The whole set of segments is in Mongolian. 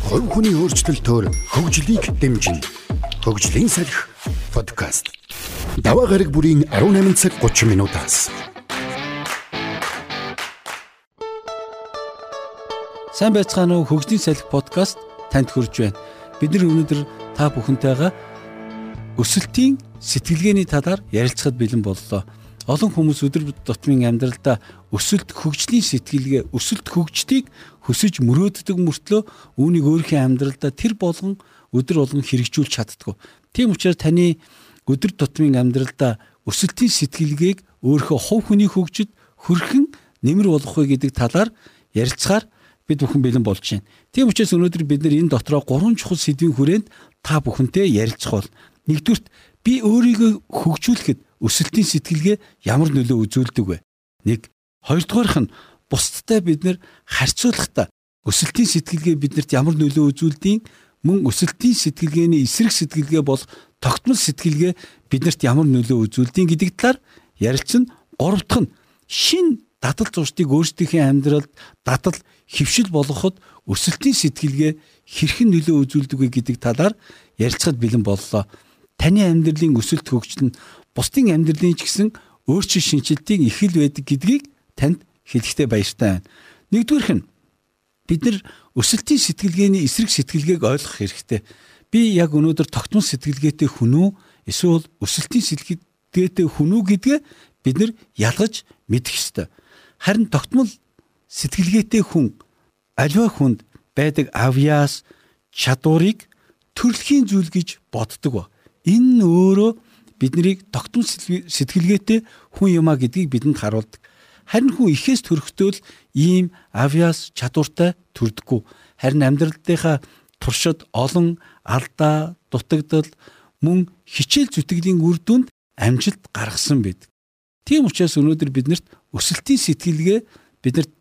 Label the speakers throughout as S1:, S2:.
S1: Хувь хүний өөрчлөлтөөр хөгжлийг дэмжинэ. Хөгжлийн салхи подкаст. Даваа гараг бүрийн 18 цаг 30 минутаас.
S2: Сайн байцгаана уу хөгжлийн салхи подкаст танд хүрж байна. Бид нар өнөөдөр та бүхэнтэйгээ өсөлтийн сэтгэлгээний талаар ярилцахад бэлэн боллоо. Олон хүмүүс өдөр тутмын амьдралдаа өсөлт хөгжлийн сэтгэлгээ, өсөлт хөгждгийг хөсөж мөрөөддөг мөртлөө үүнийг өөрийнхөө амьдралдаа тэр болгон өдөр болгон хэрэгжүүлж чаддгүй. Тийм учраас таны өдөр тутмын амьдралдаа өсөлтийн сэтгэлгээг өөрийнхөө хувь хүний хөгжид хөрхэн нэмэр болгох вэ гэдэг талаар ярилцахаар бид бүхэн бэлэн болж байна. Тийм учраас өнөөдөр бид нар энэ дотроо гурван чухал сэдвийн хүрээнд та бүхэнтэй ярилцах бол нэгдүгürt би өөрийгөө хөгжүүлэхэд өсөлтийн сэтгэлгээ ямар нөлөө үзүүлдэг вэ? Нэг хоёрдугаарх нь бусдтай бид нэр харьцуулахдаа өсөлтийн сэтгэлгээ биднэрт ямар нөлөө үзүүлдэг мөн өсөлтийн сэтгэлгээний эсрэг сэтгэлгээ бол тогтмол сэтгэлгээ биднэрт ямар нөлөө үзүүлдэг гэдэг талаар ярилцсан. Гурав дахь нь шин дадал зурштыг өөрсдийнхээ амьдралд дадал хөвшил болгоход өсөлтийн сэтгэлгээ хэрхэн нөлөө үзүүлдэг вэ гэдэг талаар ярилцахад бэлэн боллоо. Таны амьдралын өсөлт хөгжил нь бусдын амьдралын ч гэсэн өөрчлөлт шинжилтийн их л байдаг гэдгийг танд хэлэхдээ баяртай байна. Нэгдүгээрх нь бид нар өсөлтийн сэтгэлгээний эсрэг сэтгэлгээг ойлгох хэрэгтэй. Би яг өнөөдөр тогтмол сэтгэлгээтэй хүн үү эсвэл өсөлтийн сэтгэлгээтэй хүн үү гэдгээ бид нар ялгаж мэдэх ёстой. Харин тогтмол сэтгэлгээтэй хүн аливаа хүнд байдаг авьяас чадварыг төрөлхийн зүйл гэж боддог ба. Энэ нь өөрөө биднийг тогтмол сэтгэлгээтэй хүн юмаа гэдгийг бидэнд харуулдаг. Харин хүн ихээс төрөхдөө л ийм авиас чадвартай төрдөггүй. Харин амьдралынхаа туршид олон алдаа, дутагдал мөн хичээл зүтгэлийн үр дүнд амжилт гаргасан байдаг. Тийм учраас өнөөдөр биднэрт өсөлтийн сэтгэлгээ биднэрт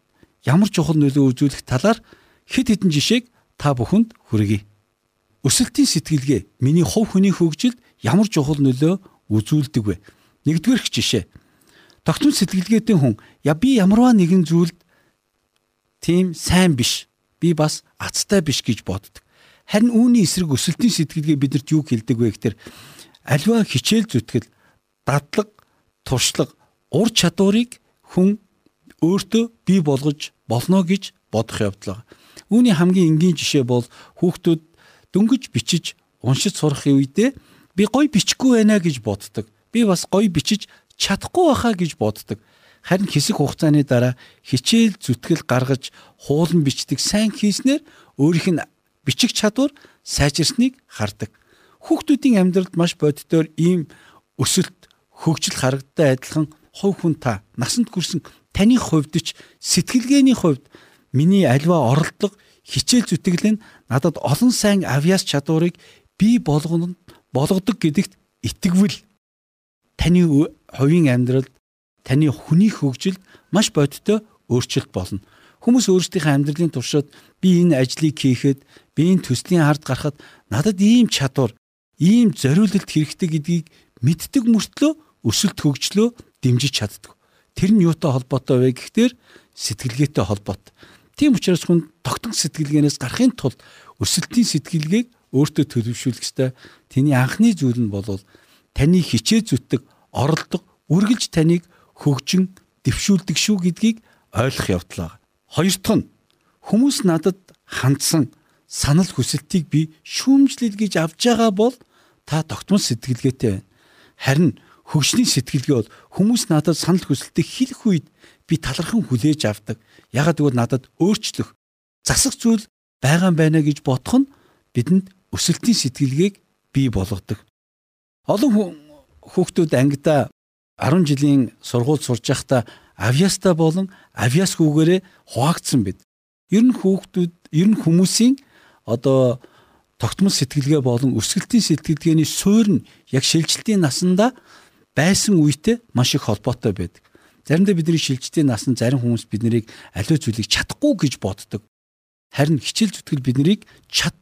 S2: ямар чухал нөлөө үзүүлэх талаар хэд хэдэн жишээг та бүхэнд хүргэе. Өсөлтийн сэтгэлгээ миний хувь хүний хөгжилд ямар чухал нөлөө үзүүлдэг вэ? Нэгдүгээр жишээ. Тогтмол сэтгэлгээтэй хүн я би ямарваа нэгэн зүйлд тийм сайн биш. Би бас азтай биш гэж боддог. Харин үүний эсрэг өсөлтийн сэтгэлгээ бидэрт юу хэлдэг вэ гэхээр альва хичээл зүтгэл, дадлаг, туршлага, ур чадварыг хүн өөртөө бий болгож болно гэж бодох явдал. Үүний хамгийн энгийн жишээ бол хүүхдүүд дөнгөж бичиж уншиж сурах үедээ би гой бичихгүй байна гэж боддог. Би бас гой бичиж чадахгүй байхаа гэж боддог. Харин хэсэг хугацааны дараа хичээл зүтгэл гаргаж хуулан бичдэг сайн хийснээр өөрийнх нь бичих чадвар сайжирсныг хардаг. Хүүхдүүдийн амьдралд маш боддоор ийм өсөлт хөгжил харагддаг адилхан хувь хүн та насанд хүрсэн таны хувьд ч сэтгэлгээний хувьд миний альва оролдлого хичээл зүтгэл нь надад олон сайн авиас чадварыг бий болгоно болгодог гэдэгт итгэвэл таны хувийн амьдралд таны хүний хөгжилд маш бодиттой өөрчлөлт болно. Хүмүүс өөрсдийнхээ амьдралын туршид би энэ ажлыг хийхэд, би энэ төслийн ард гарахад надад ийм чадвар, ийм зориулалт хэрэгтэй гэдгийг мэддэг мөртлөө өсөлт хөгжлөө дэмжиж чаддаг. Тэр нь юутай холбоотой вэ гэхтэр сэтгэлгээтэй холбоотой. Тийм учраас хүн тогтмол сэтгэлгээнээс гарахын тулд өсөлтийн сэтгэлгээг өөртөө төлөвшүүлэх ёстой. Тэний анхны зүйл нь бол таны хичээ зүтдэг, оролдог, үргэлж таныг хөгжин дэвшүүлдэг шүү гэдгийг ойлгох явдлаа. Хоёр дахь нь хүмүүс надад хандсан санал хүсэлтийг би шүүмжлэл гэж авж байгаа бол та тогтмол сэтгэлгээтэй байна. Харин хөгжлийн сэтгэлгээ бол хүмүүс надад санал хүсэлтийг хэлэх үед би талархан хүлээж авдаг. Ягаад гэвэл надад өөрчлөх засах зүйл байгаа байна гэж бодох нь бидэнд өсөлтийн сэтгэлгээг бий болгодог. Олон хүүхдүүд ангидаа 10 жилийн сургууль сурж байхдаа авиаста болон авиас хүүгээрээ хуваагдсан бид. Ер нь хүүхдүүд ер нь хүмүүсийн одоо тогтмол сэтгэлгээ болон өсгөлтийн сэтгэлгээний суурь нь яг шилжилтийн насанда байсан үетэй маш их холбоотой байдаг. Заримдаа бидний шилжилтийн насанд зарим хүмүүс биднийг аливаа зүйлийг чадахгүй гэж боддог. Харин хичээл зүтгэл биднийг чаддаг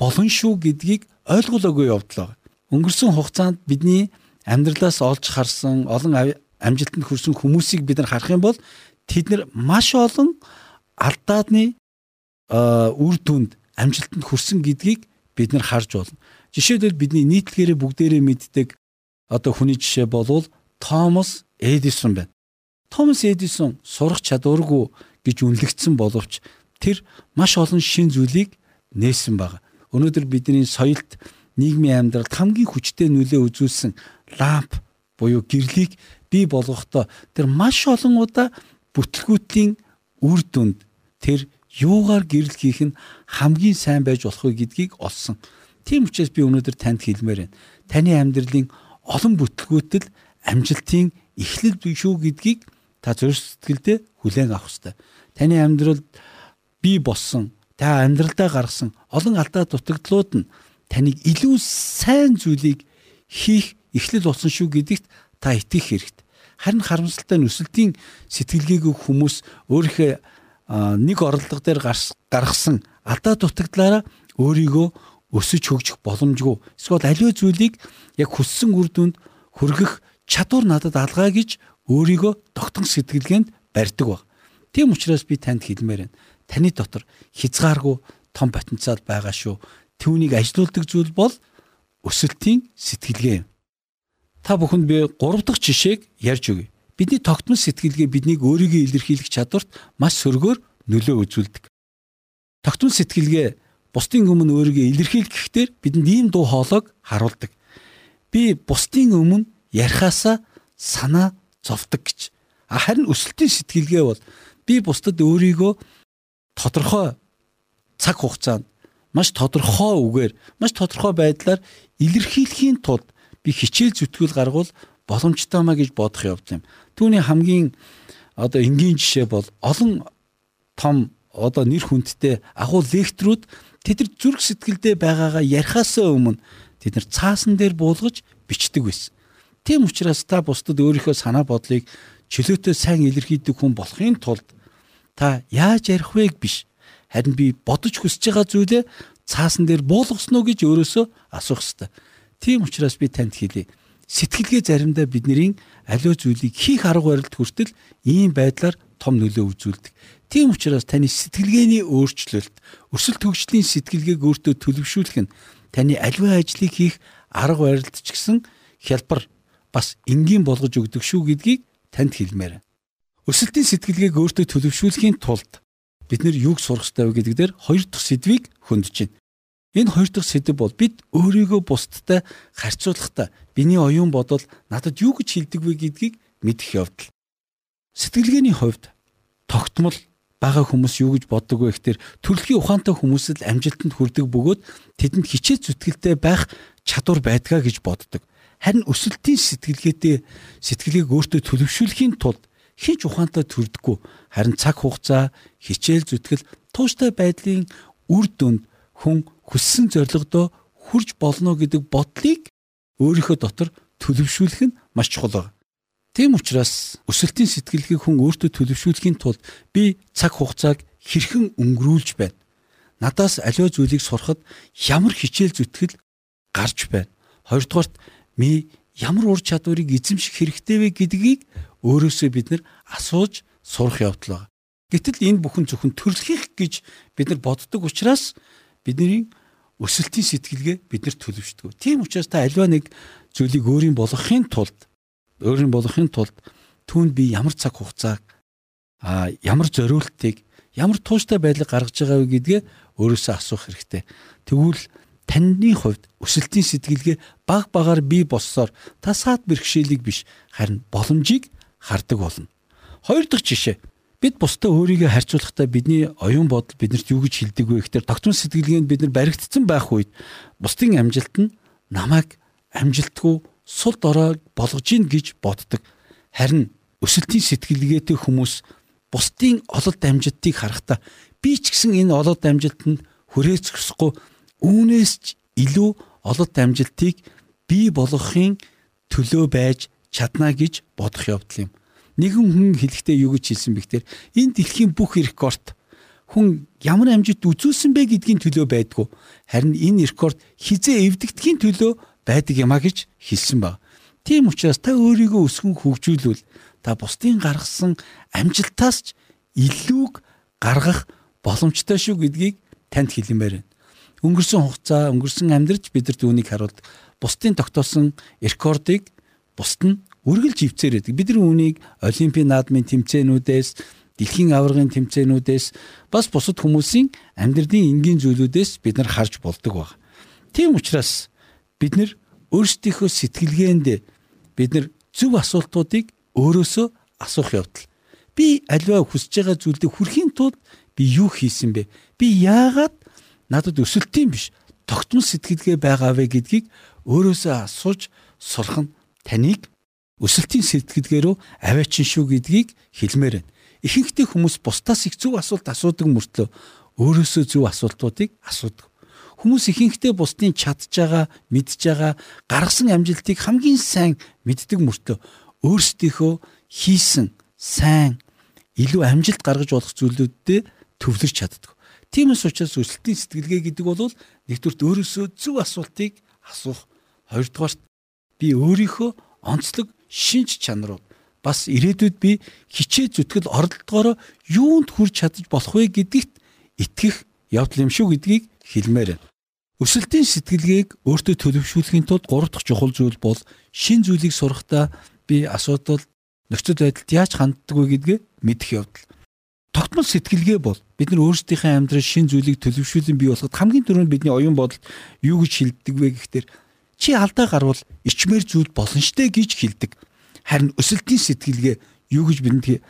S2: болон шүү гэдгийг ойлгуулаагүй явдлаа. Өнгөрсөн хугацаанд бидний амьдралаас олж харсан олон амжилтанд хүрсэн хүмүүсийг бид нар харах юм бол тэд нар маш олон алдаадны үр дүнд амжилтанд хүрсэн гэдгийг бид нар харж болно. Жишээлбэл бидний нийтлэгээрээ бүгдээрээ мэддэг одоо хүний жишээ болвол Томас Эдисон байна. Томас Эдисон сурах чадваргүй гэж үнэлэгдсэн боловч тэр маш олон шин зүйлийг нээсэн баг. Өнөөдөр бидний соёлд нийгмийн амьдралд хамгийн хүчтэй нөлөө үзүүлсэн ламп буюу гэрлийг бий болгохдоо тэр маш олон удаа бүтлгүүтлийн үр дүнд тэр юугаар гэрэл хийх нь хамгийн сайн байж болох вэ гэдгийг олсон. Тийм учраас би өнөөдөр танд хэлмээр байна. Таны амьдралын олон бүтлгүүтэл амжилтын эхлэл шүү гэдгийг та зөв сэтгэлдээ хүлээн авах хэрэгтэй. Таны амьдралд бий болсон, та амьдралдаа гаргасан олон алдаа дутагдлууд нь таныг илүү сайн зүйлийг хийх эхлэл болсон шүү гэдэгт та итгэх хэрэгтэй. Харин харамсалтай нь өсөлтийн сэтгэлгээгүй хүмүүс өөрийнхөө нэг орлого дээр гаргасан алдаа дутагдлаараа өөрийгөө өсөж хөгжих боломжгүй. Эсвэл аливаа зүйлийг яг хүссэн үр дүнд хүргэх чадвар надад алгаа гэж өөрийгөө тогтон сэтгэлгээнд барьдаг баг. Тийм учраас би танд хэлмээр байна. Таны дотор хязгааргүй том потенциал байгаа шүү. Түүнийг ажилуулдаг зүйл бол өсөлтийн сэтгэлгээ юм. Та бүхэнд би 3 дахь жишээг ярьж өгье. Бидний тогтмол сэтгэлгээ биднийг өөрийгөө илэрхийлэх чадварт маш сөргөөр нөлөө үзүүлдэг. Тогтмол сэтгэлгээ бусдын өмнө өөрийгөө илэрхийлэх гэхтэр бидэнд ийм дуу хоолойг харуулдаг. Би бусдын өмнө ярихаасаа санаа зовдөг гэж. Харин өсөлтийн сэтгэлгээ бол би бусдад өөрийгөө тодорхой цаг хугацаанд маш тодорхой үгээр маш тодорхой байдлаар илэрхийлэхийн тулд би хичээл зүтгэл гаргуул боломжтой маа гэж бодох явдал юм. Түүний хамгийн одоо энгийн жишээ бол олон том одоо нэр хүндтэй агуу лекторууд тэд нар зүрх сэтгэлдээ байгаагаа ярихаасаа өмнө тэд нар цаасан дээр буулгаж бичдэг байсан. Тийм учраас та бусдад өөрийнхөө санаа бодлыг чөлөөтэй сайн илэрхийлдэг хүн болохын тулд та яаж ярих вэ биш. Харин би бодож хүсэж байгаа зүйлээ цаасан дээр буулгасноо гэж өөрөөсөө асуух ёстой. Тийм учраас би танд хэлье. Сэтгэлгээ заримдаа бидний аливаа зүйлийг хийх арга барилд хүртэл ийм байдлаар том нөлөө үзүүлдэг. Тийм учраас таны сэтгэлгээний өөрчлөлт, өсөлт хөгжлийн сэтгэлгээг өөртөө төлөвшүүлэх нь таны аливаа ажлыг хийх арга барилд ч гэсэн хялбар бас энгийн болгож өгдөг шүү гэдгийг танд хэлмээр. Өсөлтийн сэтгэлгээг өөртөө төлөвшүүлэхийн тулд бид нэр юуг сурах ёстой вэ гэдэг дээр хоёр дахь сэдвийг хөндөж байна. Энэ хоёр дахь сэдв бол бид өөрийгөө бусдтай харьцуулахдаа биний оюун бодол надад юу гэж хэлдэг вэ гэдгийг мэдэх явдал. Сэтгэлгээний хувьд тогтмол бага хүмүүс юу гэж боддог вэ гэхээр төрөлхийн ухаантай хүмүүсд амжилтанд хүрдэг бөгөөд тэдэнд хичээл зүтгэлтэй байх чадвар байдгаа гэж боддог. Харин өсөлтийн сэтгэлгээтэй сэтгэлгээг өөртөө төлөвшүүлэхийн тулд хинч ухаантай төрдөггүй. Харин цаг хугацаа, хичээл зүтгэл, тууштай байдлын үр дүнд хүн хүссэн зорилгодоо хүрж болно гэдэг бодлыг өөрийнхөө дотор төлөвшүүлэх нь маш чухал байна. Тийм учраас өсөлтийн сэтгэлгээг хүн өөртөө төлөвшүүлэхийн тулд би цаг хугацааг хэрхэн өнгөрүүлж байна. Надаас аливаа зүйлийг сурахад ямар хичээл зүтгэл гарч байна. Хоёрдугаарт ми ямар ур чадварыг эзэмших хэрэгтэй вэ гэдгийг өөрөөсөө бид нар асууж сурах явдал байна. Гэтэл энэ бүхэн зөвхөн төрлөх гэж бид нар боддог учраас бидний өсөлтийн сэтгэлгээ бид нар төлөвшдөг. Тийм учраас та альва нэг зүйлийг өөрийн болгохын тулд өөрийн болгохын тулд түүнд би ямар цаг хугацааг а ямар зориултыг ямар тууштай байдлыг гаргаж байгаа вэ гэдгээ өөрөөсөө асуух хэрэгтэй. Тэгвэл таны хувьд өсөлтийн сэтгэлгээ баг багаар бий болсоор та саад бэрхшээлийг биш харин боломжийг хардаг болно. Хоёр дахь жишээ. Бид бусдаа өөрийгөө харьцуулахдаа бидний оюун бодол биднэрт юу гэж хэлдэг вэ гэхээр тогтмол сэтгэлгээнд бид нар баригдсан байх үед бусдын амжилт нь намайг амжилтгүй сул дорой болгож ийн гэж боддог. Харин өсөлтийн сэтгэлгээтэй хүмүүс бусдын ололт амжилтыг харахтаа би ч гэсэн энэ ололт амжилтанд хүрээцэхгүй үүнээс ч илүү ололт амжилтыг бий болгохын төлөө байж чадна гэж бодох явдал юм. Нэгэн хүн хэлэхдээ юу гэж хэлсэн бэ гэхээр энэ дэлхийн бүх рекорд хүн ямар амжилт үзүүлсэн бэ гэдгийн төлөө байдгүй. Харин энэ рекорд хизээ эвдэгдэхийн төлөө байдаг юма гэж хэлсэн баг. Тийм учраас та өөрийгөө өсгөн хөгжүүлвэл та бусдын гаргасан амжилтаас ч илүүг гаргах боломжтой шүү гэдгийг танд хэлмээр байна. Өнгөрсөн хугацаа, өнгөрсөн амьдралч бид нар түүнийг харуулдаг. Бусдын тогтоосон рекордыг бусд нь үргэлж байдаг. Бид нар үүнийг олимпийн наадмын тэмцээнүүдээс, дэлхийн аваргын тэмцээнүүдээс бас бусад хүмүүсийн амьдралын энгийн зүйлүүдээс бид нар харж болдог баг. Тийм учраас бид нар өөрсдийнхөө сэтгэлгээнд бид нар зөв асуултуудыг өөрөөсөө асуух явдал. Би альва хүсэж байгаа зүйлдээ хүрэхийн тулд би юу хийсэн бэ? Би яагаад надад өсөлтийн биш тогтмол сэтгэлгээ байгаа вэ гэдгийг өөрөөсөө асууж сурах нь таныг өсөлтийн сэтгэлгээ рүү аваачин шүү гэдгийг хэлмээр байна. Ихэнхдээ хүмүүс бусдаас их зөв асуулт асуудаг мөртлөө өөрөөсөө зөв асуултуудыг асуудаг. Хүмүүс ихэнхдээ бусдын чадж байгаа, мэдж байгаа, гаргасан амжилтыг хамгийн сайн мэддэг мөртөө өөрсдийнхөө хийсэн сайн илүү амжилт гаргаж болох зүйлүүдэд төвлөрч чаддаг. Тиймээс учраас өсөлтийн сэтгэлгээ гэдэг бол нэгдүгürt өөрөөсөө зөв асуултыг асуух. Хоёрдугаарт би өөрийнхөө онцлог шинж чанарууд бас ирээдүйд би хичээ зүтгэл оролдогоороо юунд хүрч чадаж болох вэ гэдэгт итгэх явдал юм шүү гэдгийг хэлмээр байна. Өсөлтийн сэтгэлгээг өөртөө төлөвшүүлэхийн тулд гурав дахь чухал зүйл бол шин зүйлийг сурахдаа би асуудал нөхцөл байдалд яаж ханддаг вэ гэдгээ мэдэх явдал. Тогтмол сэтгэлгээ бол бид нар өөрсдийнхээ амьдрал шин зүйлийг төлөвшүүлэн бий болгоход хамгийн түрүүнд бидний оюун бодолд юу гэж хэлдэг вэ гэхээр чи алдаа гарвал ичмэр зүйл болно штэ гэж хэлдэг. Харин өсөлтийн сэтгэлгээ юу гэж бидэнд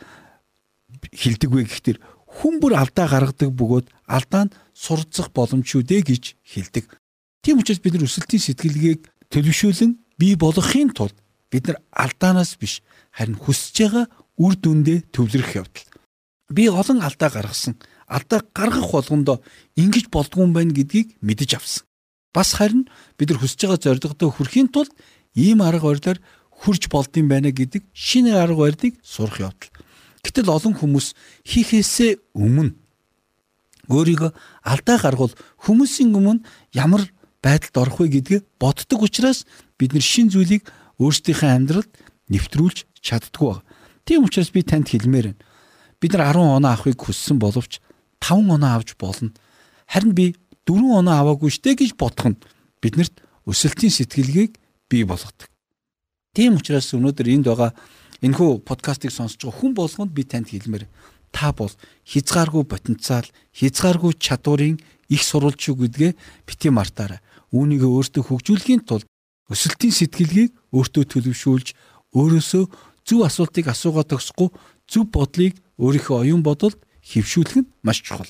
S2: хэлдэг вэ гэхээр хүн бүр алдаа гаргадаг бөгөөд алдаа нь сурцах боломжгүй дээ гэж хэлдэг. Тийм учраас бид нар өсөлтийн сэтгэлгээг төлөвшүүлэн бий болгохын тулд бид нар алдаанаас биш харин хүсэж байгаа үр дүндээ төвлөрөх явдал. Би олон алдаа гаргасан. Алдаа гаргах болгондоо ингэж болдгүй юм байна гэдгийг мэдэж авсан. Бас харин бид нар хүсэж байгаа зорилгодоо хүрэхийн тулд ийм арга барилаар хүрч болдсон байна гэдэг шинэ арга барилыг сурах явдал. Гэтэл олон хүмүүс хийхээсээ өмнө өөрийгөө алдаа гаргуул хүмүүсийн өмнө ямар байдалд орох вэ гэдгээ боддог учраас бид нар шин зүйлийг өөрсдийнхөө амьдралд нэвтрүүлж чаддгүй байна. Тийм учраас би танд хэлмээр байна. Бид нар 10 оноо авахыг хүссэн боловч 5 оноо авч болно. Харин би 4 оноо аваагүй штэ гэж бодох нь биднэрт өсөлтийн сэтгэлгээг бий болгодог. Тийм учраас өнөөдөр энд байгаа энэхүү подкастыг сонсож байгаа хүн болгонд би танд хэлмээр та бол хязгааргүй потенциал, хязгааргүй чадварын их сурвалж шүү гэдгээ бити мартаарай. Үүнийг өөртөө хөгжүүлэхийн тулд өсөлтийн сэтгэлгээг өөртөө төлөвшүүлж өөрөөсөө зөв асуултыг асуугаад төгсөхгүй зөв бодлыг өөрийнхөө оюун бодолд хөвшүүлэх нь маш чухал.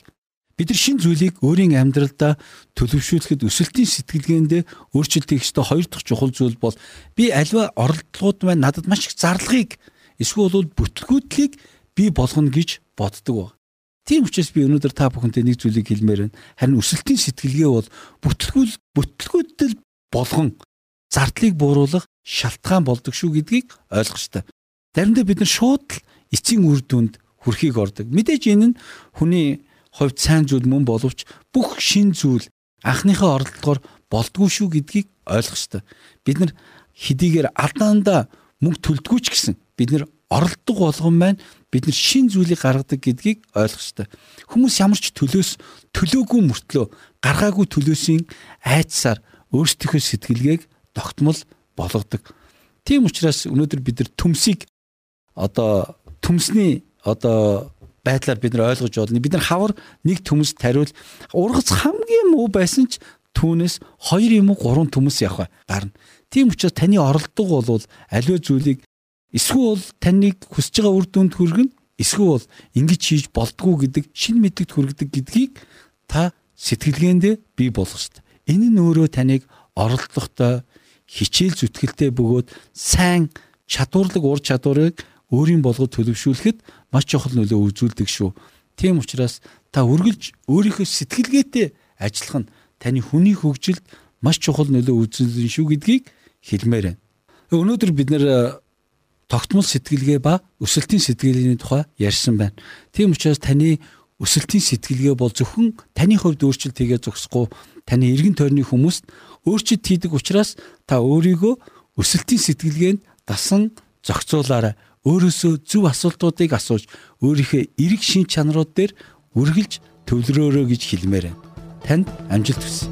S2: Бид нар шин зүйлийг өөрийн амьдралдаа төлөвшүүлэхэд өсөлтийн сэтгэлгээндээ өөрчлөлт хийх ёстой хоёр дахь чухал зүйл бол би альва оролдлогууд маань надад маш их зарлахыг эсвэл бүтлгүүдлийг би болгоно гэж боддог баг. Тийм учраас би өнөөдөр та бүхэнтэй нэг зүйлийг хэлмээр байна. Харин өсөлтийн сэтгэлгээ бол бүтлгүүл бүтлгүүдэл болгон зардлыг бууруулах шалтгаан болдог шүү гэдгийг ойлгох ёстой. Заримдаа бид нар шууд л эцсийн үр дүнд хүрэхийг ордог. Мэдээж энэ нь хүний хувьд сайн зүйл мөн боловч бүх шин зүйл анхныхаа оролдлогоор болдгүй шүү гэдгийг ойлгох ёстой. Бид нар хэдийгээр алдаандаа мөнгө төлдгүү ч гэсэн бид нар оролдог болгон маань бид нар шин зүйлийг гаргадаг гэдгийг ойлгох ёстой. Хүмүүс ямар ч төлөөс төлөөгүй мөртлөө гаргаагүй төлөөсийн айцсаар өөрсдийнхөө сэтгэлгээг тогтмол болгодог. Тийм учраас өнөөдөр бид нар төмсийг одоо төмсний одоо байдлаар бид нар ойлгож байна. Бид нар хавар нэг төмөс тариул ургац хамгийн муу байсан ч түүнээс 2 юм уу 3 төмөс явах гарна. Тийм учраас таны оролдог бол аливаа зүйлийг Эсвэл таныг хүсэж байгаа үр дүнд хүргэн эсвэл ингэж хийж болдгоо гэдэг шин мэддэгт хүргэдэг гэдгийг та сэтгэлгээндээ бий болгох хэрэгтэй. Энэ нь өөрөө таныг оролдлоготой хичээл зүтгэлтэй бөгөөд сайн чадварлаг ур чадварыг өөрийн болгож төлөвшүүлэхэд маш чухал нөлөө үзүүлдэг шүү. Тийм учраас та үргэлж өөрийнхөө сэтгэлгээтэй ажиллах нь таны хүний хөгжилд маш чухал нөлөө үзүүлнэ шүү гэдгийг хэлмээр байна. Өнөөдөр бид нэр тогтмол сэтгэлгээ ба өсөлтийн сэтгэлгээний тухай ярьсан байна. Тийм учраас таны өсөлтийн сэтгэлгээ бол зөвхөн таны хувьд өөрчлөлт хийгээ зогсохгүй таны эргэн тойрны хүмүүст өөрчлөлт хийдэг учраас та өөрийгөө өсөлтийн сэтгэлгээнд дасан зохицуулаарай. Өөрөөсөө зөв асуултуудыг асууж өөрийнхөө эрэг шин чанарууд дээр үргэлж төвлөрөөрэй гэж хэлмээр байна.
S3: танд амжилт хүсье.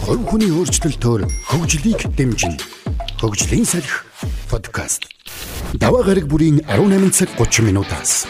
S2: Хувь хүний өөрчлөлтөөр хөгжлийг дэмжинэ. Хөгжлийн салхи подкаст. Даваа гараг бүрийн 18 цаг 30 минутаас